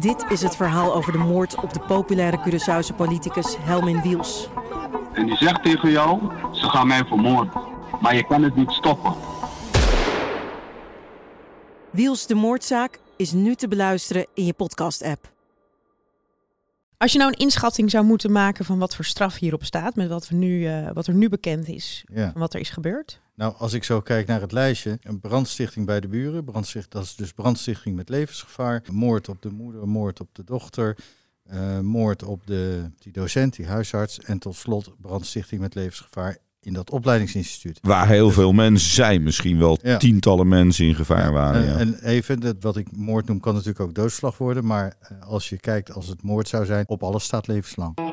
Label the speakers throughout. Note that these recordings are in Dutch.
Speaker 1: Dit is het verhaal over de moord op de populaire Curaçaose politicus Helmin Wiels.
Speaker 2: En die zegt tegen jou, ze gaan mij vermoorden. Maar je kan het niet stoppen.
Speaker 1: Wiels de moordzaak is nu te beluisteren in je podcast-app.
Speaker 3: Als je nou een inschatting zou moeten maken van wat voor straf hierop staat, met wat, we nu, uh, wat er nu bekend is,
Speaker 4: Ja.
Speaker 3: van wat er is gebeurd.
Speaker 4: Nou, als ik zo kijk naar het lijstje, een brandstichting bij de buren, brandsticht, dat is dus brandstichting met levensgevaar, moord op de moeder, moord op de dochter, eh, moord op de, die docent, die huisarts en tot slot brandstichting met levensgevaar in dat opleidingsinstituut.
Speaker 5: Waar heel veel mensen zijn, misschien wel
Speaker 4: Ja.
Speaker 5: tientallen mensen in gevaar waren.
Speaker 4: En,
Speaker 5: Ja.
Speaker 4: en even, dat, wat ik moord noem, kan natuurlijk ook doodslag worden, maar eh, als je kijkt als het moord zou zijn, op alles staat levenslang.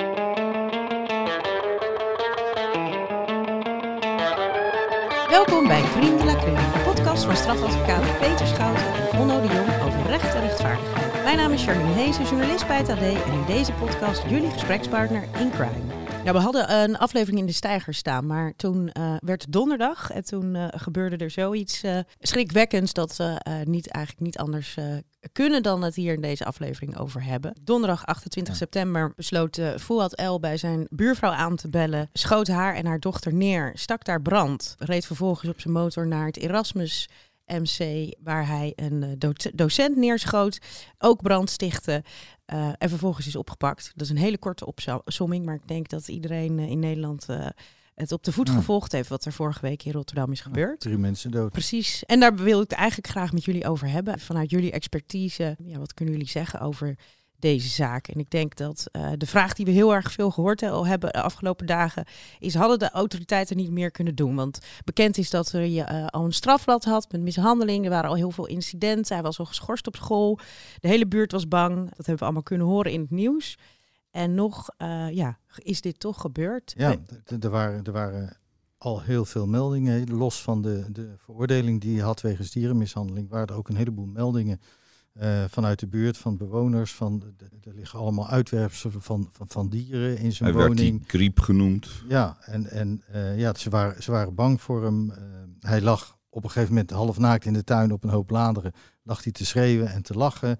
Speaker 3: Welkom bij Crime de la Crime, de podcast van strafadvocaten Peter Schouten en Onno de Jong over recht en rechtvaardigheid. Mijn naam is Charlene Heesen, journalist bij het AD en in deze podcast jullie gesprekspartner in crime. We hadden een aflevering in de Steiger staan, maar toen eh, werd het donderdag en toen eh, gebeurde er zoiets eh, schrikwekkends dat we niet, eigenlijk niet anders kunnen dan het hier in deze aflevering over hebben. Donderdag 28
Speaker 4: Ja.
Speaker 3: september besloot Fouad El bij zijn buurvrouw aan te bellen, schoot haar en haar dochter neer, stak daar brand, reed vervolgens op zijn motor naar het Erasmus MC, waar hij een doce- docent neerschoot, ook brand stichtte eh, en vervolgens is opgepakt. Dat is een hele korte opsomming, maar ik denk dat iedereen eh, in Nederland eh, het op de voet
Speaker 4: Ja.
Speaker 3: gevolgd heeft wat er vorige week in Rotterdam is gebeurd.
Speaker 4: Drie mensen dood.
Speaker 3: Precies. En daar wil ik het eigenlijk graag met jullie over hebben. Vanuit jullie expertise, ja, wat kunnen jullie zeggen over deze zaak? En ik denk dat eh, de vraag die we heel erg veel gehoord he- hebben de afgelopen dagen is: hadden de autoriteiten niet meer kunnen doen? Want bekend is dat er je eh, al een strafblad had met mishandeling. Er waren al heel veel incidenten. Hij was al geschorst op school. De hele buurt was bang. Dat hebben we allemaal kunnen horen in het nieuws. En nog, eh, ja, is dit toch gebeurd?
Speaker 4: Ja, er waren, er waren al heel veel meldingen. Los van de, de veroordeling die hij had wegens dierenmishandeling, waren er ook een heleboel meldingen eh, vanuit de buurt, van bewoners. Van, er liggen allemaal uitwerpselen van, van, van dieren in zijn
Speaker 5: Hij werd die
Speaker 4: woning.
Speaker 5: kriep genoemd.
Speaker 4: Ja, en, en eh, ja, ze, waren, ze waren bang voor hem. Eh, hij lag op een gegeven moment half naakt in de tuin op een hoop bladeren. Lag hij te schreeuwen en te lachen.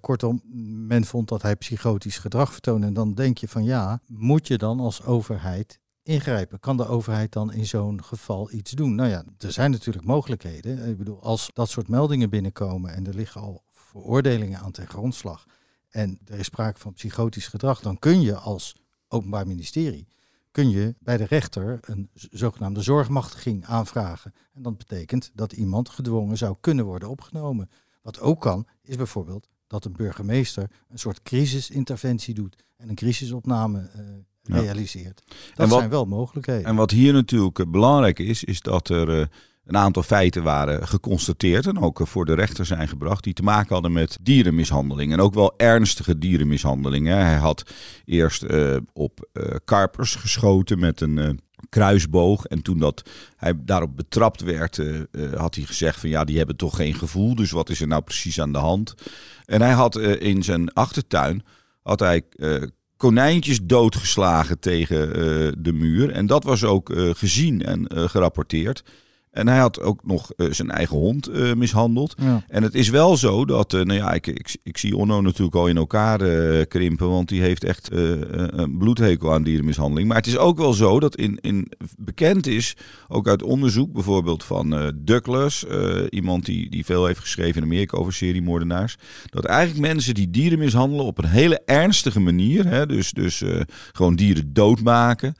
Speaker 4: Kortom, men vond dat hij psychotisch gedrag vertoonde. En dan denk je van ja, moet je dan als overheid ingrijpen? Kan de overheid dan in zo'n geval iets doen? Nou ja, er zijn natuurlijk mogelijkheden. Ik bedoel, als dat soort meldingen binnenkomen en er liggen al veroordelingen aan ten grondslag en er is sprake van psychotisch gedrag, dan kun je als openbaar ministerie kun je bij de rechter een zogenaamde zorgmachtiging aanvragen. En dat betekent dat iemand gedwongen zou kunnen worden opgenomen. Wat ook kan, is bijvoorbeeld dat een burgemeester een soort crisisinterventie doet en een crisisopname eh, realiseert. Dat
Speaker 5: wat-
Speaker 4: zijn wel mogelijkheden.
Speaker 5: En wat hier natuurlijk eh, belangrijk is, is dat er eh, een aantal feiten waren geconstateerd en ook eh, voor de rechter zijn gebracht die te maken hadden met dierenmishandeling. En ook wel ernstige dierenmishandeling. Hè. Hij had eerst eh, op eh, karpers geschoten met een kruisboog. En toen dat hij daarop betrapt werd, had hij gezegd van ja, die hebben toch geen gevoel. Dus wat is er nou precies aan de hand? En hij had in zijn achtertuin had hij konijntjes doodgeslagen tegen de muur. En dat was ook gezien en gerapporteerd. En hij had ook nog eh, zijn eigen hond eh, mishandeld.
Speaker 4: Ja.
Speaker 5: En het is wel zo dat, eh, nou ja, ik, ik, ik zie Onno natuurlijk al in elkaar krimpen, want die heeft echt een bloedhekel aan dierenmishandeling. Maar het is ook wel zo dat in, in bekend is, ook uit onderzoek bijvoorbeeld van Douglas, iemand die, die veel heeft geschreven in Amerika over seriemoordenaars, dat eigenlijk mensen die dieren mishandelen op een hele ernstige manier, hè, dus, dus gewoon dieren doodmaken,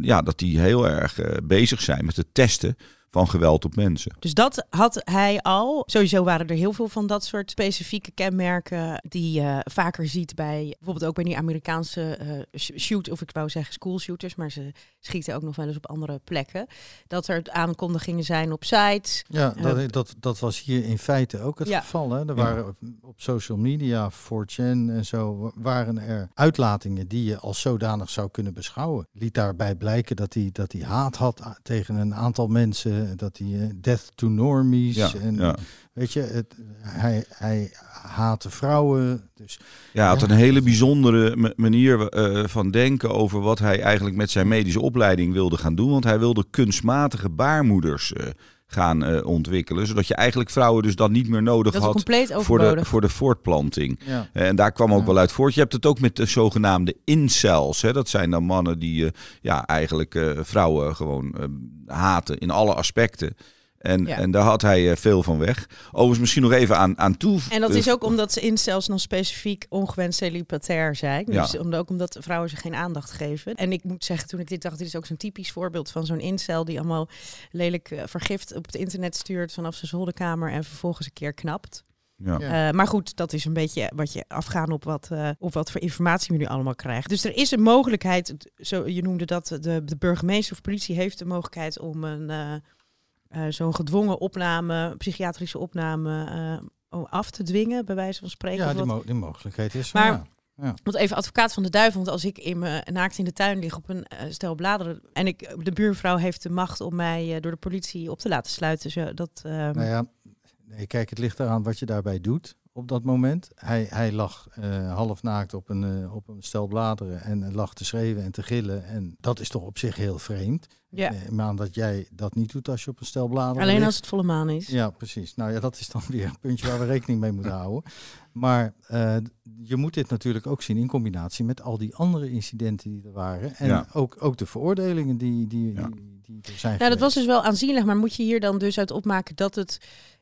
Speaker 5: ja, dat die heel erg bezig zijn met het testen van geweld op mensen.
Speaker 3: Dus dat had hij al. Sowieso waren er heel veel van dat soort specifieke kenmerken die je vaker ziet bij bijvoorbeeld ook bij die Amerikaanse eh, sh- shoot, of ik wou zeggen school shooters, maar ze schieten ook nog wel eens op andere plekken. Dat er aankondigingen zijn op sites.
Speaker 4: Ja,
Speaker 3: Eh,
Speaker 4: dat, dat, dat was hier in feite ook het
Speaker 3: Ja.
Speaker 4: geval. Hè? Er
Speaker 5: Ja.
Speaker 4: waren op, op social media, 4chan en zo, waren er uitlatingen die je als zodanig zou kunnen beschouwen. Liet daarbij blijken dat hij, dat hij haat had a- tegen een aantal mensen, dat hij eh, death to normies.
Speaker 5: Ja,
Speaker 4: en,
Speaker 5: ja.
Speaker 4: Weet je, het, hij, hij haatte vrouwen. Dus
Speaker 5: Ja, hij had een hele bijzondere ma- manier eh, van denken over wat hij eigenlijk met zijn medische opleiding wilde gaan doen. Want hij wilde kunstmatige baarmoeders eh, gaan eh, ontwikkelen. Zodat je eigenlijk vrouwen dus dan niet meer nodig
Speaker 3: Dat
Speaker 5: had voor de, voor de voortplanting.
Speaker 4: Ja.
Speaker 5: En daar kwam ook
Speaker 4: Ja.
Speaker 5: wel uit voort. Je hebt het ook met de zogenaamde incels. Hè. Dat zijn dan mannen die eh, ja, eigenlijk eh, vrouwen gewoon eh, haten in alle aspecten. En,
Speaker 3: Ja.
Speaker 5: en daar had hij eh, veel van weg. Overigens misschien nog even aan, aan toe.
Speaker 3: En dat
Speaker 5: eh,
Speaker 3: is ook omdat ze incels nog specifiek ongewenst celibatair zijn.
Speaker 5: Ja.
Speaker 3: Dus omdat, ook omdat vrouwen ze geen aandacht geven. En ik moet zeggen, toen ik dit dacht, dit is ook zo'n typisch voorbeeld van zo'n incel die allemaal lelijk eh, vergift op het internet stuurt vanaf zijn zolderkamer en vervolgens een keer knapt.
Speaker 5: Ja.
Speaker 4: Ja.
Speaker 3: Eh, maar goed, dat is een beetje wat je afgaan op wat, eh, op wat voor informatie we nu allemaal krijgen. Dus er is een mogelijkheid, zo, je noemde dat de, de burgemeester of politie heeft de mogelijkheid om een eh, eh, zo'n gedwongen opname, psychiatrische opname, eh, af te dwingen, bij wijze van spreken.
Speaker 4: Ja, die, mo- die mogelijkheid is.
Speaker 3: Maar-
Speaker 4: ja.
Speaker 3: Want even advocaat van de duivel, want als ik in mijn naakt in de tuin lig op een eh, stel bladeren en ik, de buurvrouw heeft de macht om mij door de politie op te laten sluiten, zo, dat. ehm,
Speaker 4: Nou ja, nee, kijk, het ligt eraan wat je daarbij doet op dat moment. Hij, hij lag eh, half naakt op een, eh, op een stel bladeren en lag te schreeuwen en te gillen. En dat is toch op zich heel vreemd.
Speaker 3: ja.
Speaker 4: Eh, maar dat jij dat niet doet als je op een stel bladeren
Speaker 3: Alleen
Speaker 4: ligt.
Speaker 3: als het volle maan is.
Speaker 4: Ja, precies. Nou ja, dat is dan weer een puntje waar we rekening mee moeten houden. Maar eh, je moet dit natuurlijk ook zien in combinatie met al die andere incidenten die er waren. En
Speaker 5: Ja.
Speaker 4: ook, ook de veroordelingen die, die,
Speaker 5: Ja.
Speaker 4: die, die er zijn
Speaker 3: Nou, dat was dus wel aanzienlijk, maar moet je hier dan dus uit opmaken dat het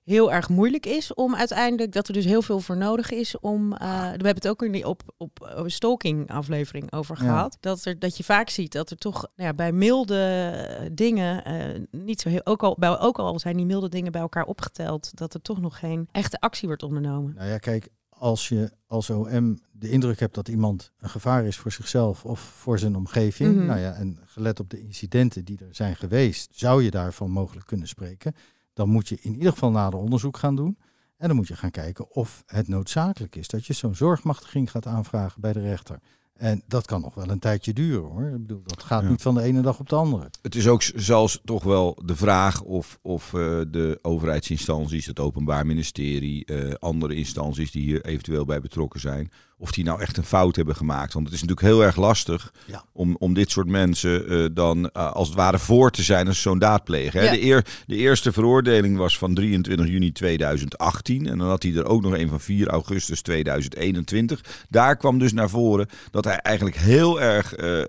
Speaker 3: heel erg moeilijk is om uiteindelijk, dat er dus heel veel voor nodig is om, eh, we hebben het ook in die op, op eh, stalking aflevering over
Speaker 4: Ja.
Speaker 3: gehad, dat, er, dat je vaak ziet dat er toch nou ja, bij milde eh, dingen, niet zo heel, ook al, bij, ook al zijn die milde dingen bij elkaar opgeteld, dat er toch nog geen echte actie wordt ondernomen.
Speaker 4: Nou ja, kijk, als je als OM de indruk hebt dat iemand een gevaar is voor zichzelf of voor zijn omgeving,
Speaker 3: Mhm.
Speaker 4: nou ja, en gelet op de incidenten die er zijn geweest, zou je daarvan mogelijk kunnen spreken. Dan moet je in ieder geval nader onderzoek gaan doen. En dan moet je gaan kijken of het noodzakelijk is dat je zo'n zorgmachtiging gaat aanvragen bij de rechter. En dat kan nog wel een tijdje duren hoor. Ik bedoel, dat gaat
Speaker 5: Ja.
Speaker 4: niet van de ene dag op de andere.
Speaker 5: Het is ook zelfs toch wel de vraag of, of eh, de overheidsinstanties, het Openbaar Ministerie, eh, andere instanties die hier eventueel bij betrokken zijn, of die nou echt een fout hebben gemaakt. Want het is natuurlijk heel erg lastig
Speaker 4: Ja.
Speaker 5: om, om dit soort mensen eh, dan eh, als het ware voor te zijn als zo'n daad plegen. Hè?
Speaker 3: Ja.
Speaker 5: De, eer, de eerste veroordeling was van 23 juni 2018 en dan had hij er ook nog een van 4 augustus 2021. Daar kwam dus naar voren dat hij eigenlijk heel erg eh,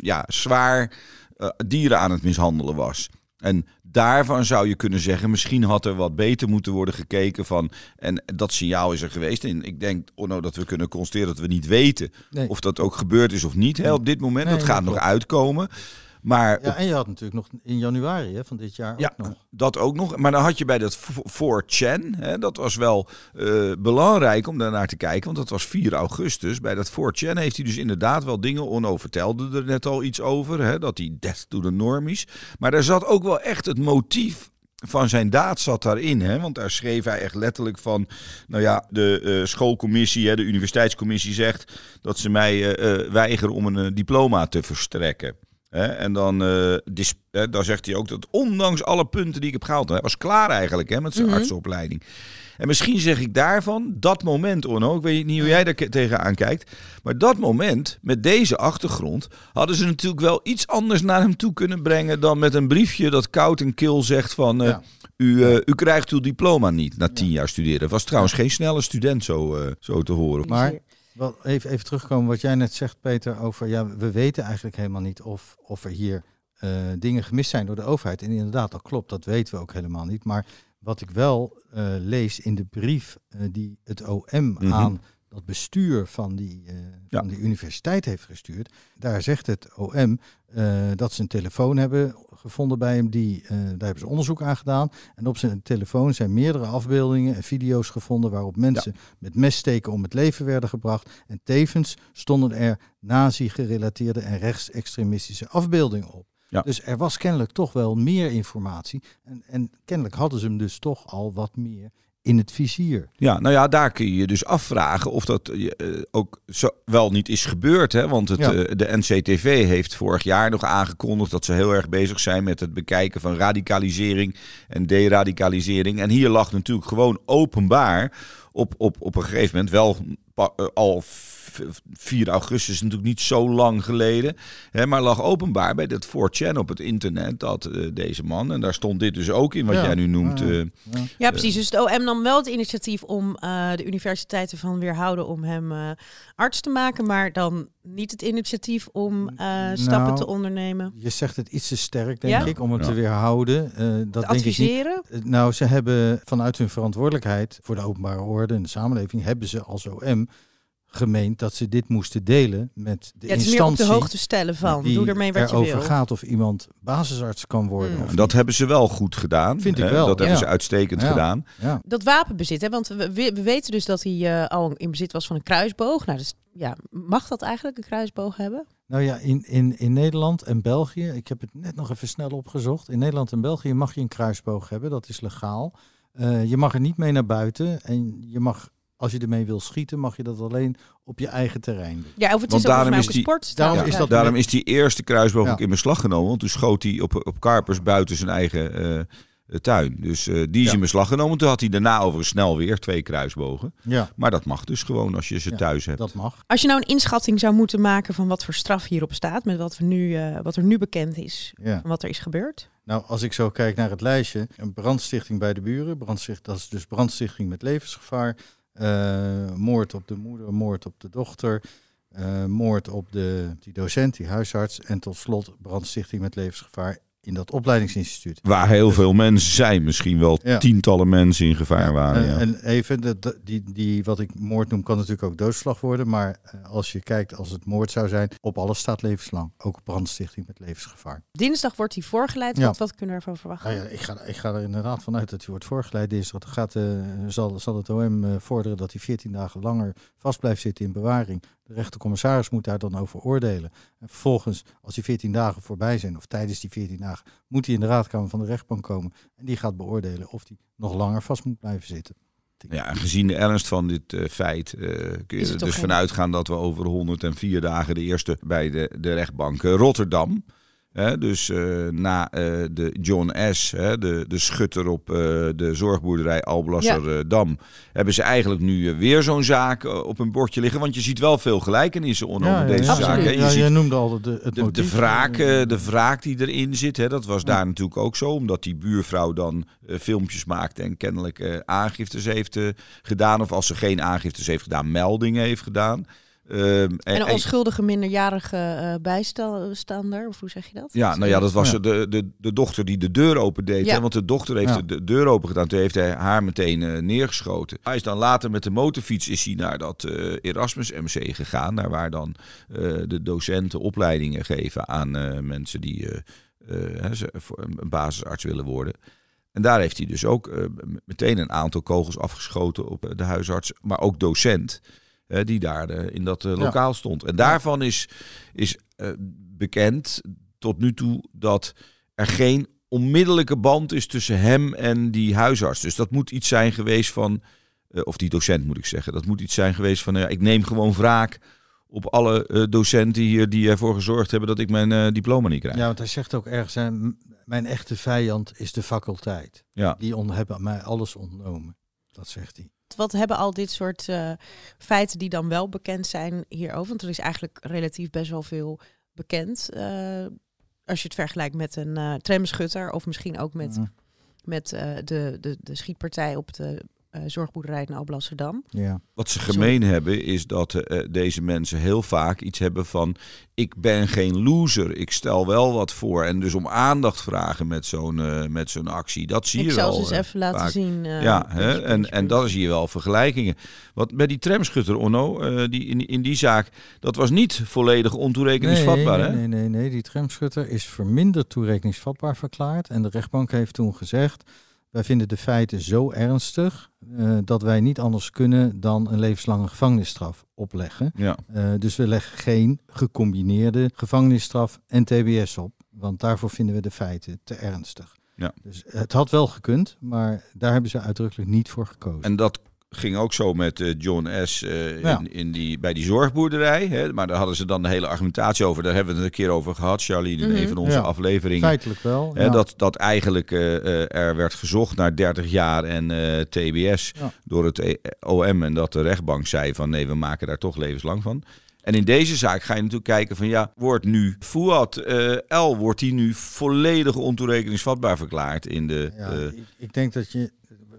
Speaker 5: ja, zwaar dieren aan het mishandelen was. En daarvan zou je kunnen zeggen, misschien had er wat beter moeten worden gekeken van. En dat signaal is er geweest. En ik denk, Onno, dat we kunnen constateren dat we niet weten
Speaker 4: Nee.
Speaker 5: of dat ook gebeurd is of niet hè, op dit moment.
Speaker 4: Nee,
Speaker 5: dat gaat nog uitkomen. Maar
Speaker 4: Ja, en je had natuurlijk nog in januari hè, van dit jaar
Speaker 5: Ja,
Speaker 4: ook nog.
Speaker 5: dat ook nog. Maar dan had je bij dat 4chan, hè, dat was wel eh, belangrijk om daarnaar te kijken, want dat was 4 augustus. Bij dat 4chan heeft hij dus inderdaad wel dingen, Onno vertelde er net al iets over, hè, dat hij death to the normies. Maar daar zat ook wel echt het motief van zijn daad zat daarin. Hè? Want daar schreef hij echt letterlijk van... Nou ja, de eh, schoolcommissie, hè, de universiteitscommissie zegt... dat ze mij eh, weigeren om een diploma te verstrekken. Hè? En dan, eh, dis- hè, dan zegt hij ook dat ondanks alle punten die ik heb gehaald... Hij was klaar eigenlijk hè, met zijn
Speaker 3: Mhm.
Speaker 5: artsenopleiding. En misschien zeg ik daarvan, dat moment, Onno, ik weet niet hoe jij daar tegenaan kijkt... maar dat moment, met deze achtergrond... hadden ze natuurlijk wel iets anders naar hem toe kunnen brengen... dan met een briefje dat koud en kil zegt van... eh,
Speaker 4: Ja.
Speaker 5: u, eh, u krijgt uw diploma niet na tien jaar studeren. Was trouwens geen snelle student zo, zo te horen.
Speaker 4: Maar wel even, even terugkomen wat jij net zegt, Peter, over ja, we weten eigenlijk helemaal niet of, of er hier eh, dingen gemist zijn door de overheid. En inderdaad, dat klopt, dat weten we ook helemaal niet. Maar wat ik wel eh, lees in de brief eh, die het OM
Speaker 5: Mhm.
Speaker 4: aan dat bestuur van die, eh, van die universiteit heeft gestuurd, daar zegt het OM eh, dat ze een telefoon hebben gevonden bij hem, die, eh, daar hebben ze onderzoek aan gedaan. En op zijn telefoon zijn meerdere afbeeldingen en video's gevonden waarop mensen met messteken om het leven werden gebracht. En tevens stonden er nazi-gerelateerde en rechtsextremistische afbeeldingen op.
Speaker 5: Ja.
Speaker 4: Dus er was kennelijk toch wel meer informatie. En, en kennelijk hadden ze hem dus toch al wat meer in het vizier.
Speaker 5: Ja, nou ja, daar kun je je dus afvragen of dat eh, ook zo wel niet is gebeurd. Hè? Want het,
Speaker 4: Ja.
Speaker 5: eh, de NCTV heeft vorig jaar nog aangekondigd dat ze heel erg bezig zijn met het bekijken van radicalisering en deradicalisering. En hier lag natuurlijk gewoon openbaar op, op, op een gegeven moment wel eh, al 4 augustus is natuurlijk niet zo lang geleden. Hè, maar lag openbaar bij dat 4chan op het internet dat eh, deze man, en daar stond dit dus ook in wat
Speaker 4: Ja.
Speaker 5: jij nu noemt.
Speaker 4: Ja, ja.
Speaker 5: eh,
Speaker 3: Ja, precies. Dus de OM nam wel het initiatief om eh, de universiteiten van weerhouden om hem eh, arts te maken, maar dan niet het initiatief om eh, stappen
Speaker 4: Nou,
Speaker 3: te ondernemen.
Speaker 4: Je zegt het iets te sterk, denk
Speaker 3: Ja?
Speaker 4: ik, om het
Speaker 5: Ja.
Speaker 4: te weerhouden. Eh, dat
Speaker 3: Te
Speaker 4: denk ik niet.
Speaker 3: adviseren.
Speaker 4: Eh, Nou, ze hebben vanuit hun verantwoordelijkheid voor de openbare orde en de samenleving, hebben ze als OM gemeend dat ze dit moesten delen met de
Speaker 3: Ja, het is meer op
Speaker 4: instantie
Speaker 3: de hoogte stellen van.
Speaker 4: die
Speaker 3: Doe ermee wat je
Speaker 4: erover
Speaker 3: wil.
Speaker 4: gaat of iemand basisarts kan worden.
Speaker 3: Mm.
Speaker 4: Of
Speaker 5: En dat
Speaker 4: niet.
Speaker 5: hebben ze wel goed gedaan.
Speaker 4: Vind ik
Speaker 5: hè.
Speaker 4: wel,
Speaker 5: Dat hebben ze uitstekend
Speaker 4: Ja.
Speaker 5: gedaan.
Speaker 4: Ja.
Speaker 3: Dat wapenbezit, hè? want we, we we weten dus dat hij eh, al in bezit was van een kruisboog. Nou, dus, ja, mag dat eigenlijk, een kruisboog hebben?
Speaker 4: Nou ja, in, in, in Nederland en België, ik heb het net nog even snel opgezocht. In Nederland en België mag je een kruisboog hebben, dat is legaal. Eh, je mag er niet mee naar buiten en je mag, als je ermee wil schieten, mag je dat alleen op je eigen terrein doen.
Speaker 3: Ja, of het
Speaker 5: Want
Speaker 3: is ook
Speaker 5: daarom is die-
Speaker 3: sport.
Speaker 4: daarom is dat-
Speaker 5: Daarom is die eerste kruisboog
Speaker 4: Ja.
Speaker 5: ook in beslag genomen. Want toen schoot hij op, op Karpers buiten zijn eigen eh, tuin. Dus eh, die is
Speaker 4: Ja.
Speaker 5: in beslag genomen. Toen had hij daarna overigens snel weer twee kruisbogen.
Speaker 4: Ja,
Speaker 5: Maar dat mag dus gewoon als je ze
Speaker 4: Ja,
Speaker 5: thuis hebt.
Speaker 4: dat mag.
Speaker 3: Als je nou een inschatting zou moeten maken van wat voor straf hierop staat, met wat, we nu, eh, wat er nu bekend is,
Speaker 4: Ja.
Speaker 3: van wat er is gebeurd.
Speaker 4: Nou, als ik zo kijk naar het lijstje, een brandstichting bij de buren, brandsticht, dat is dus brandstichting met levensgevaar, eh, moord op de moeder, moord op de dochter, eh, moord op de, die docent, die huisarts en tot slot brandstichting met levensgevaar in dat opleidingsinstituut.
Speaker 5: Waar heel veel mensen zijn. Misschien wel
Speaker 4: Ja.
Speaker 5: tientallen mensen in gevaar waren.
Speaker 4: En,
Speaker 5: Ja.
Speaker 4: en even, de, de- die, die, wat ik moord noem, kan natuurlijk ook doodslag worden. Maar eh, als je kijkt, als het moord zou zijn, op alles staat levenslang. Ook brandstichting met levensgevaar.
Speaker 3: Dinsdag wordt hij voorgeleid.
Speaker 4: Ja.
Speaker 3: Wat, wat kunnen we ervan verwachten?
Speaker 4: Nou ja, ik, ga, ik ga er inderdaad vanuit dat hij wordt voorgeleid. Dinsdag gaat, eh, zal, zal het OM eh, vorderen dat hij 14 dagen langer vast blijft zitten in bewaring. De rechtercommissaris moet daar dan over oordelen. En vervolgens, als die 14 dagen voorbij zijn, of tijdens die 14 dagen, moet hij in de raadkamer van de rechtbank komen. En die gaat beoordelen of hij nog langer vast moet blijven zitten.
Speaker 5: Ja, en gezien de ernst van dit eh, feit eh, kun je er dus
Speaker 3: geen-
Speaker 5: vanuit gaan dat we over 104 dagen de eerste bij de, de rechtbank eh, Rotterdam. Hè, dus eh, na eh, de John S., hè, de, de schutter op eh, de zorgboerderij Alblasserdam, hebben ze eigenlijk nu weer zo'n zaak op een bordje liggen. Want je ziet wel veel gelijkenissen onder
Speaker 4: ja,
Speaker 5: deze
Speaker 4: ja,
Speaker 5: hè. Je
Speaker 4: Ja,
Speaker 5: ziet
Speaker 4: jij noemde al de, het
Speaker 5: de, de, wraak, de wraak die erin zit, hè, dat was daar natuurlijk ook zo. Omdat die buurvrouw dan filmpjes maakte en kennelijk aangiftes heeft gedaan. Of als ze geen aangiftes heeft gedaan, meldingen heeft gedaan. Ehm, en,
Speaker 3: En een
Speaker 5: en-
Speaker 3: onschuldige minderjarige eh bijstander, of hoe zeg je dat?
Speaker 5: ja, nou ja, dat was
Speaker 4: Ja.
Speaker 5: De, de, de dochter die de deur opendeed.
Speaker 3: Ja.
Speaker 5: Hè, want de dochter heeft
Speaker 4: Ja.
Speaker 5: de, de deur open gedaan. Toen heeft hij haar meteen eh, neergeschoten. Hij is dan later met de motorfiets is hij naar dat eh, Erasmus MC gegaan. Daar waar dan eh, de docenten opleidingen geven aan eh, mensen die een basisarts willen worden. En daar heeft hij dus ook meteen een aantal kogels afgeschoten op de huisarts, maar ook docent. Eh, die daar eh, in dat eh,
Speaker 4: Ja.
Speaker 5: lokaal stond. En daarvan is, is bekend tot nu toe dat er geen onmiddellijke band is tussen hem en die huisarts. Dus dat moet iets zijn geweest van, of die docent moet ik zeggen, dat moet iets zijn geweest van, ik neem gewoon wraak op alle eh, docenten hier die ervoor gezorgd hebben dat ik mijn diploma niet krijg.
Speaker 4: Ja, want hij zegt ook ergens, hè, mijn echte vijand is de faculteit.
Speaker 5: Ja.
Speaker 4: Die on, hebben mij alles ontnomen. Dat zegt hij.
Speaker 3: Wat hebben al dit soort eh, feiten die dan wel bekend zijn hierover? Want er is eigenlijk relatief best wel veel bekend. eh, als je het vergelijkt met een eh tramschutter of misschien ook met,
Speaker 4: Mhm.
Speaker 3: met de, de, de schietpartij op de eh, zorgboerderij in Alblasserdam.
Speaker 4: Ja.
Speaker 5: Wat ze gemeen hebben is dat eh, deze mensen heel vaak iets hebben van ik ben geen loser, ik stel wel wat voor en dus om aandacht vragen met zo'n eh, met zo'n actie. Dat zie
Speaker 3: Ik
Speaker 5: je
Speaker 3: zal
Speaker 5: wel.
Speaker 3: ze eens
Speaker 5: eh,
Speaker 3: even laten
Speaker 5: vaak.
Speaker 3: zien. eh,
Speaker 5: ja, hè? En, en dat zie je wel vergelijkingen. Want bij die tramschutter, Onno, eh, die, in, in die zaak, dat was niet volledig ontoerekeningsvatbaar.
Speaker 4: nee,
Speaker 5: hè?
Speaker 4: nee, nee, nee, die tramschutter is verminderd toerekeningsvatbaar verklaard. En de rechtbank heeft toen gezegd, wij vinden de feiten zo ernstig eh, dat wij niet anders kunnen dan een levenslange gevangenisstraf opleggen.
Speaker 5: Ja.
Speaker 4: Eh, dus we leggen geen gecombineerde gevangenisstraf en TBS op. Want daarvoor vinden we de feiten te ernstig.
Speaker 5: Ja.
Speaker 4: Dus het had wel gekund, maar daar hebben ze uitdrukkelijk niet voor gekozen.
Speaker 5: En dat ging ook zo met eh, John S. eh,
Speaker 4: Ja.
Speaker 5: in, in die, bij die zorgboerderij. Hè? Maar daar hadden ze dan de hele argumentatie over. Daar hebben we het een keer over gehad, Charlie, in
Speaker 3: Mhm.
Speaker 5: een van onze
Speaker 4: Ja.
Speaker 5: afleveringen.
Speaker 4: Feitelijk wel.
Speaker 5: Hè,
Speaker 4: ja.
Speaker 5: dat, dat eigenlijk eh, er werd gezocht naar 30 jaar en eh, TBS
Speaker 4: Ja.
Speaker 5: door het E- OM. En dat de rechtbank zei van nee, we maken daar toch levenslang van. En in deze zaak ga je natuurlijk kijken van ja, wordt nu Fouad eh, L, wordt die nu volledig ontoerekeningsvatbaar verklaard in de...
Speaker 4: Ja,
Speaker 5: eh,
Speaker 4: ik, ik denk dat je.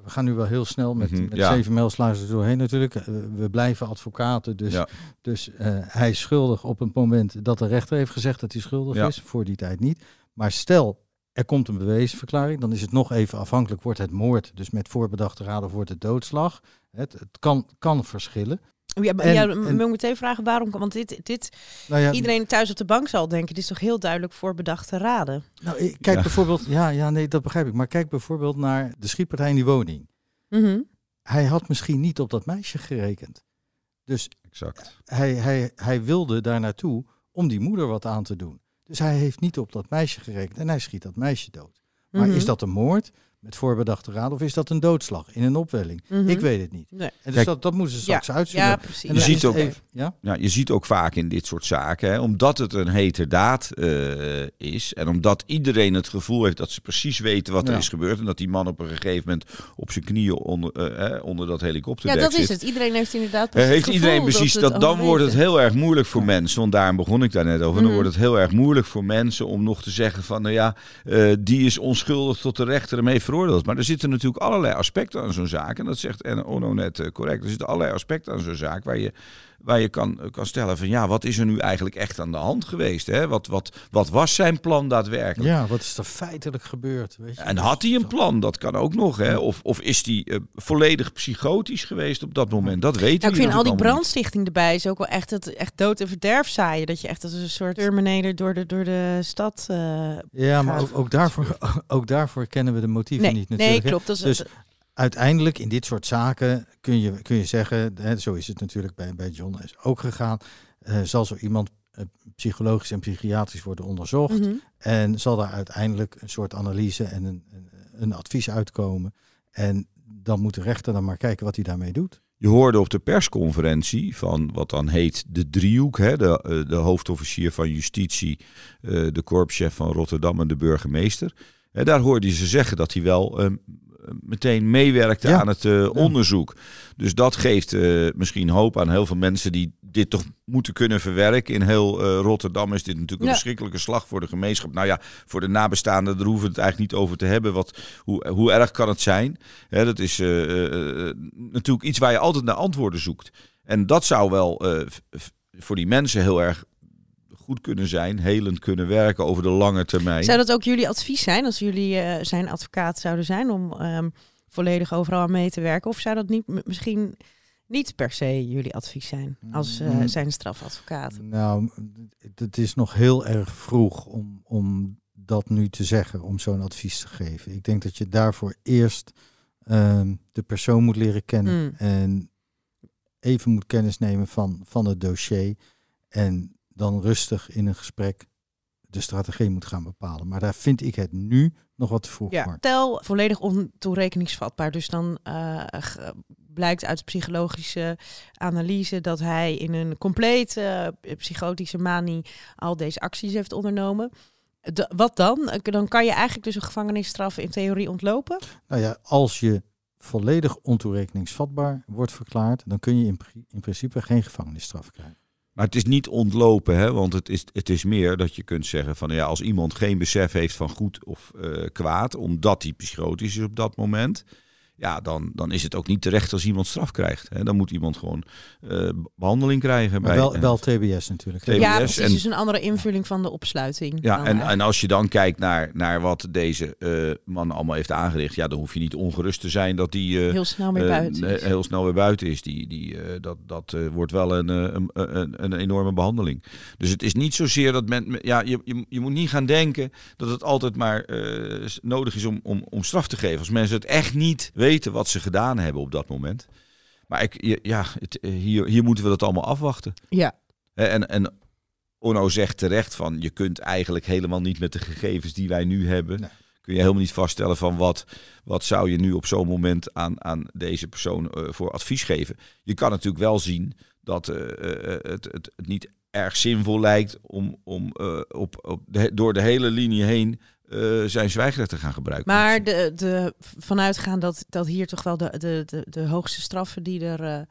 Speaker 4: We gaan nu wel heel snel met,
Speaker 5: Mhm,
Speaker 4: met
Speaker 5: ja.
Speaker 4: zeven mijlsluizen doorheen natuurlijk. Eh, we blijven advocaten. Dus,
Speaker 5: Ja.
Speaker 4: dus eh, hij is schuldig op het moment dat de rechter heeft gezegd dat hij schuldig
Speaker 5: Ja.
Speaker 4: is. Voor die tijd niet. Maar stel, er komt een bewezenverklaring. Dan is het nog even afhankelijk. Wordt het moord, dus met voorbedachte raad of wordt het doodslag. Het, het kan, kan verschillen.
Speaker 3: Ja,
Speaker 4: En-
Speaker 3: ja,
Speaker 4: en-
Speaker 3: moet ik meteen vragen waarom? Want dit, dit,
Speaker 4: Nou ja,
Speaker 3: iedereen thuis op de bank zal denken, dit is toch heel duidelijk voor bedachte raden.
Speaker 4: nou, ik- kijk
Speaker 5: Ja.
Speaker 4: bijvoorbeeld. Ja, ja, nee, dat begrijp ik. Maar kijk bijvoorbeeld naar de schietpartij in die woning.
Speaker 3: Mhm.
Speaker 4: Hij had misschien niet op dat meisje gerekend. Dus
Speaker 5: exact.
Speaker 4: hij, hij, hij wilde daar naartoe om die moeder wat aan te doen. Dus hij heeft niet op dat meisje gerekend en hij schiet dat meisje dood. Maar
Speaker 3: Mhm.
Speaker 4: is dat een moord met voorbedachte raad of is dat een doodslag in een opwelling?
Speaker 3: Mhm.
Speaker 4: Ik weet het niet.
Speaker 3: Nee.
Speaker 4: En dus
Speaker 5: Kijk,
Speaker 4: dat, dat moeten ze straks uitzoeken.
Speaker 3: Ja,
Speaker 4: En
Speaker 3: precies.
Speaker 4: dan
Speaker 5: Je ziet ook-
Speaker 4: even- ja?
Speaker 5: Ja, je ziet ook vaak in dit soort zaken, hè, omdat het een heterdaad eh is en omdat iedereen het gevoel heeft dat ze precies weten wat er
Speaker 4: Ja.
Speaker 5: is gebeurd en dat die man op een gegeven moment op zijn knieën onder, eh, eh, onder dat
Speaker 3: Ja,
Speaker 5: helikopterdek
Speaker 3: dat
Speaker 5: zit.
Speaker 3: is het. Iedereen heeft inderdaad precies
Speaker 5: heeft
Speaker 3: het
Speaker 5: iedereen precies dat, dan wordt het heel erg moeilijk voor mensen, want daarom begon ik daar net over.
Speaker 3: Mhm.
Speaker 5: Dan wordt het heel erg moeilijk voor mensen om nog te zeggen van, nou ja, eh, die is onschuldig tot de rechter hem heeft Maar er zitten natuurlijk allerlei aspecten aan zo'n zaak en dat zegt en Onno net eh, correct. Er zitten allerlei aspecten aan zo'n zaak waar je, waar je kan, kan stellen van, ja, wat is er nu eigenlijk echt aan de hand geweest? Hè? Wat, wat, wat was zijn plan daadwerkelijk?
Speaker 4: ja, wat is er feitelijk gebeurd? Weet je?
Speaker 5: En had hij een plan? Dat kan ook nog. Hè? Of, of is hij eh, volledig psychotisch geweest op dat moment? Dat weet
Speaker 3: Nou,
Speaker 5: hij
Speaker 3: ik vind al die brandstichting erbij is ook wel echt, het, echt dood en verderf zaaien. Dat je echt als een soort Terminator door de, door de stad... eh,
Speaker 4: Ja, maar ook, ook, daarvoor, ook daarvoor kennen we de motieven
Speaker 3: nee,
Speaker 4: niet
Speaker 3: nee,
Speaker 4: natuurlijk. hè.
Speaker 3: klopt. Dat is,
Speaker 4: Dus uiteindelijk in dit soort zaken kun je, kun je zeggen, hè, zo is het natuurlijk bij, bij John is ook gegaan, eh, zal zo iemand eh, psychologisch en psychiatrisch worden onderzocht
Speaker 3: Mhm.
Speaker 4: en zal daar uiteindelijk een soort analyse en een, een, een advies uitkomen. En dan moet de rechter dan maar kijken wat hij daarmee doet.
Speaker 5: Je hoorde op de persconferentie van wat dan heet de driehoek, hè, de, eh, de hoofdofficier van justitie, eh, de korpschef van Rotterdam en de burgemeester. Hè, daar hoorde je ze zeggen dat hij wel eh, meteen meewerkte
Speaker 4: Ja.
Speaker 5: aan het eh, onderzoek. Dus dat geeft eh, misschien hoop aan heel veel mensen die dit toch moeten kunnen verwerken. In heel eh, Rotterdam is dit natuurlijk een verschrikkelijke slag voor de gemeenschap. Nou ja, voor de nabestaanden, daar hoeven we het eigenlijk niet over te hebben. Wat, hoe, hoe erg kan het zijn? Hè, dat is eh, eh, eh, natuurlijk iets waar je altijd naar antwoorden zoekt. En dat zou wel eh, voor die mensen heel erg goed kunnen zijn, helend kunnen werken over de lange termijn.
Speaker 3: Zou dat ook jullie advies zijn als jullie eh, zijn advocaat zouden zijn om ehm, volledig overal aan mee te werken? Of zou dat niet misschien niet per se jullie advies zijn als eh,
Speaker 4: Mm.
Speaker 3: zijn strafadvocaat?
Speaker 4: Nou, het is nog heel erg vroeg om, om dat nu te zeggen, om zo'n advies te geven. Ik denk dat je daarvoor eerst ehm, de persoon moet leren kennen
Speaker 3: Mm.
Speaker 4: en even moet kennis nemen van, van het dossier. En dan rustig in een gesprek de strategie moet gaan bepalen. Maar daar vind ik het nu nog wat te vroeg
Speaker 3: Ja,
Speaker 4: voor.
Speaker 3: stel volledig ontoerekeningsvatbaar. Dus dan eh, blijkt uit de psychologische analyse dat hij in een compleet eh, psychotische manie al deze acties heeft ondernomen. De- wat dan? Dan kan je eigenlijk dus een gevangenisstraf in theorie ontlopen.
Speaker 4: Nou ja, als je volledig ontoerekeningsvatbaar wordt verklaard, dan kun je in principe geen gevangenisstraf krijgen.
Speaker 5: Maar het is niet ontlopen, hè? want het is, het is meer dat je kunt zeggen van ja, als iemand geen besef heeft van goed of eh, kwaad, omdat hij psychotisch is op dat moment, ja, dan, dan is het ook niet terecht als iemand straf krijgt. Hè? Dan moet iemand gewoon eh, behandeling krijgen.
Speaker 4: Maar
Speaker 5: bij,
Speaker 4: wel, wel TBS natuurlijk.
Speaker 5: TBS
Speaker 3: ja, precies.
Speaker 5: en-
Speaker 3: dus een andere invulling van de opsluiting.
Speaker 5: Ja,
Speaker 3: dan
Speaker 5: en,
Speaker 3: eigenlijk.
Speaker 5: en als je dan kijkt naar, naar wat deze eh, man allemaal heeft aangericht, ja, dan hoef je niet ongerust te zijn dat die eh,
Speaker 3: heel snel weer buiten. is.
Speaker 5: heel snel weer buiten is. Die, die, eh, dat dat eh, wordt wel een, eh, een, een, een enorme behandeling. Dus het is niet zozeer dat men. Ja, je, je, je moet niet gaan denken dat het altijd maar eh, nodig is om, om, om straf te geven. Als mensen het echt niet weten wat ze gedaan hebben op dat moment. Maar ik, je- ja, het, eh, hier, hier moeten we dat allemaal afwachten.
Speaker 3: Ja,
Speaker 5: En, en Onno zegt terecht van je kunt eigenlijk helemaal niet met de gegevens die wij nu hebben,
Speaker 4: Nee.
Speaker 5: kun je helemaal niet vaststellen van wat, wat zou je nu op zo'n moment aan, aan deze persoon eh, voor advies geven. Je kan natuurlijk wel zien dat eh, eh, het, het, het niet erg zinvol lijkt om, om op, op de, door de hele linie heen zijn zwijgrecht te gaan gebruiken.
Speaker 3: Maar de, de, vanuitgaan dat, dat hier toch wel de, de, de, de hoogste straffen die er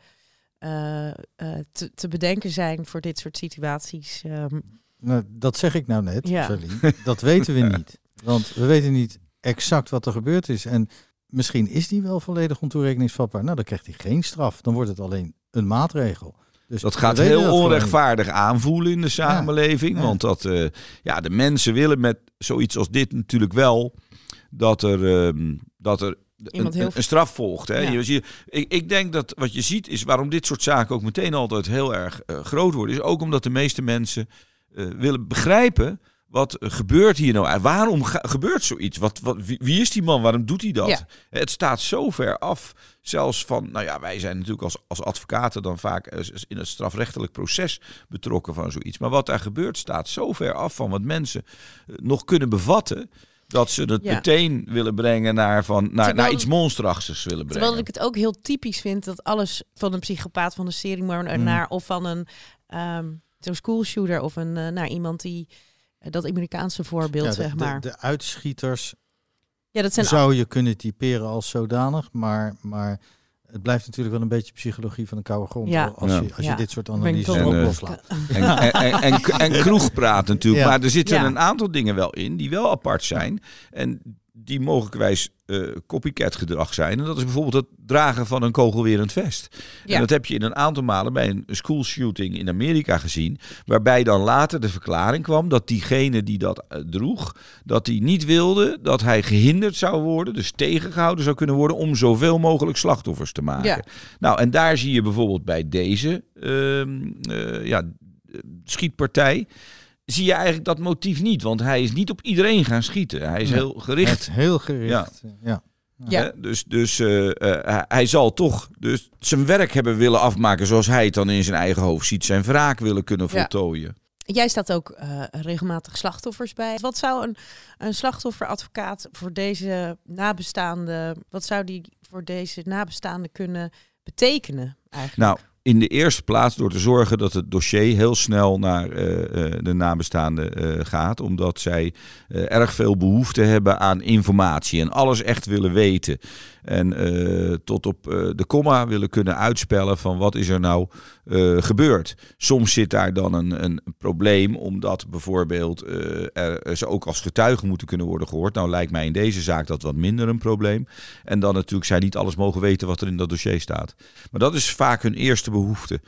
Speaker 3: te, te bedenken zijn voor dit soort situaties. Um...
Speaker 4: Nou, dat zeg ik nou net, ja. Dat weten we niet. Want we weten niet exact wat er gebeurd is. En misschien is die wel volledig ontoerekeningsvatbaar. Nou, dan krijgt hij geen straf. Dan wordt het alleen een maatregel.
Speaker 5: Dus dat gaat heel onrechtvaardig aanvoelen in de samenleving. Want dat, uh, ja, de mensen willen met zoiets als dit natuurlijk wel dat er, uh, dat er een, een, straf volgt. Hè? Ja. Je, ik, ik, denk dat wat je ziet is waarom dit soort zaken ook meteen altijd heel erg uh, groot worden. Is ook omdat de meeste mensen eh, willen begrijpen wat gebeurt hier nou? Waarom gebeurt zoiets? Wat, wat, wie, is die man? Waarom doet hij dat? Het staat zo ver af, zelfs van, nou ja, wij zijn natuurlijk als, als advocaten dan vaak eh, in het strafrechtelijk proces betrokken van zoiets. Maar wat daar gebeurt staat zo ver af van wat mensen eh, nog kunnen bevatten dat ze het meteen willen brengen naar, van, naar, naar iets monsterachtigs willen brengen.
Speaker 3: Terwijl ik het ook heel typisch vind dat alles van een psychopaat, van een seriemoordenaar mm. naar of van een um, zo'n schoolshooter of een uh, naar iemand die dat Amerikaanse voorbeeld, de, zeg maar.
Speaker 4: De, de, uitschieters ja, dat zijn zou je kunnen typeren als zodanig, maar, maar het blijft natuurlijk wel een beetje psychologie van de koude grond. Ja. Als, je, als je dit soort analyses ook uh, loslaat.
Speaker 5: En, en, en, en, kroegpraat natuurlijk. Maar er zitten een aantal dingen wel in die wel apart zijn. En die mogelijkwijs uh, copycat gedrag zijn. En dat is bijvoorbeeld het dragen van een kogelwerend vest. Ja. En dat heb je in een aantal malen bij een school shooting in Amerika gezien. Waarbij dan later de verklaring kwam dat diegene die dat uh, droeg, dat hij niet wilde dat hij gehinderd zou worden, dus tegengehouden zou kunnen worden om zoveel mogelijk slachtoffers te maken. Ja. Nou, en daar zie je bijvoorbeeld bij deze uh, ja, schietpartij zie je eigenlijk dat motief niet. Want hij is niet op iedereen gaan schieten. Hij is heel gericht.
Speaker 4: heel gericht, ja.
Speaker 5: ja. dus dus uh, hij zal toch dus zijn werk hebben willen afmaken zoals hij het dan in zijn eigen hoofd ziet. Zijn wraak willen kunnen voltooien.
Speaker 3: Jij staat ook uh, regelmatig slachtoffers bij. Wat zou een, een slachtofferadvocaat voor deze nabestaande, wat zou die voor deze nabestaande kunnen betekenen eigenlijk?
Speaker 5: Nou, in de eerste plaats door te zorgen dat het dossier heel snel naar uh, de nabestaanden uh, gaat. Omdat zij erg veel behoefte hebben aan informatie en alles echt willen weten. En tot op de komma willen kunnen uitspellen van wat is er nou gebeurd. Soms zit daar dan een, een probleem omdat bijvoorbeeld ze ook als getuigen moeten kunnen worden gehoord. Nou lijkt mij in deze zaak dat wat minder een probleem. En dan natuurlijk zij niet alles mogen weten wat er in dat dossier staat. Maar dat is vaak hun eerste behoefte.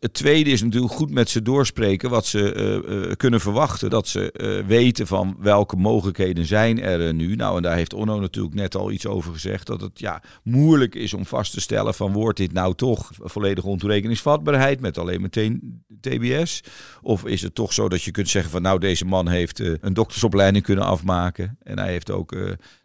Speaker 5: Het, tweede is natuurlijk goed met ze doorspreken wat ze uh, uh, kunnen verwachten. Dat ze uh, weten van welke mogelijkheden zijn er nu. Nou, en daar heeft Onno natuurlijk net al iets over gezegd. Dat het ja, moeilijk is om vast te stellen van wordt dit nou toch volledig ontoerekeningsvatbaarheid met alleen meteen TBS? Of is het toch zo dat je kunt zeggen van nou deze man heeft een doktersopleiding kunnen afmaken. En hij heeft ook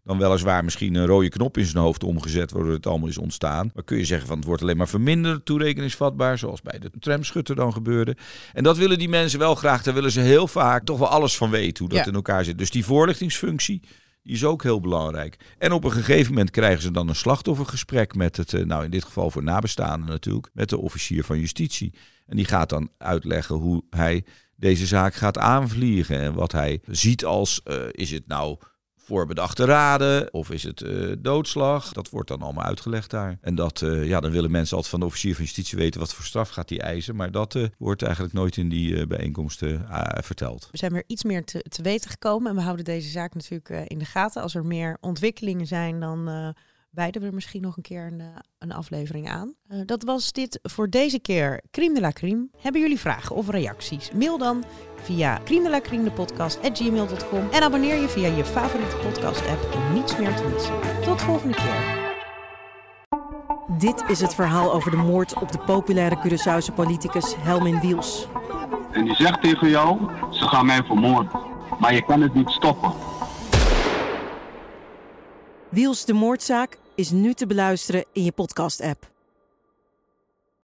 Speaker 5: dan weliswaar misschien een rode knop in zijn hoofd omgezet, waardoor het allemaal is ontstaan. Maar kun je zeggen van het wordt alleen maar verminderd toerekeningsvatbaar, zoals bij de tramschutter dan gebeurde. En dat willen die mensen wel graag. Daar willen ze heel vaak toch wel alles van weten, hoe dat in elkaar zit. Dus die voorlichtingsfunctie, die is ook heel belangrijk. En op een gegeven moment krijgen ze dan een slachtoffergesprek met het, eh, nou in dit geval voor nabestaanden natuurlijk, met de officier van justitie. En die gaat dan uitleggen hoe hij deze zaak gaat aanvliegen en wat hij ziet als, uh, is het nou voorbedachte raden of is het uh, doodslag? Dat wordt dan allemaal uitgelegd daar. En dat, uh, ja, dan willen mensen altijd van de officier van justitie weten wat voor straf gaat die eisen. Maar dat uh, wordt eigenlijk nooit in die bijeenkomsten verteld.
Speaker 3: We zijn weer iets meer te, te weten gekomen en we houden deze zaak natuurlijk in de gaten. Als er meer ontwikkelingen zijn, dan wijden we misschien nog een keer een, een aflevering aan. dat was dit voor deze keer Crime de la Crime. Hebben jullie vragen of reacties? Mail dan via gmail.com en abonneer je via je favoriete podcast-app om niets meer te missen. Tot volgende keer.
Speaker 1: Dit is het verhaal over de moord op de populaire Curaçaose politicus Helmin Wiels.
Speaker 2: En die zegt tegen jou, ze gaan mij vermoorden. Maar je kan het niet stoppen.
Speaker 1: Wiels de moordzaak is nu te beluisteren in je podcast-app.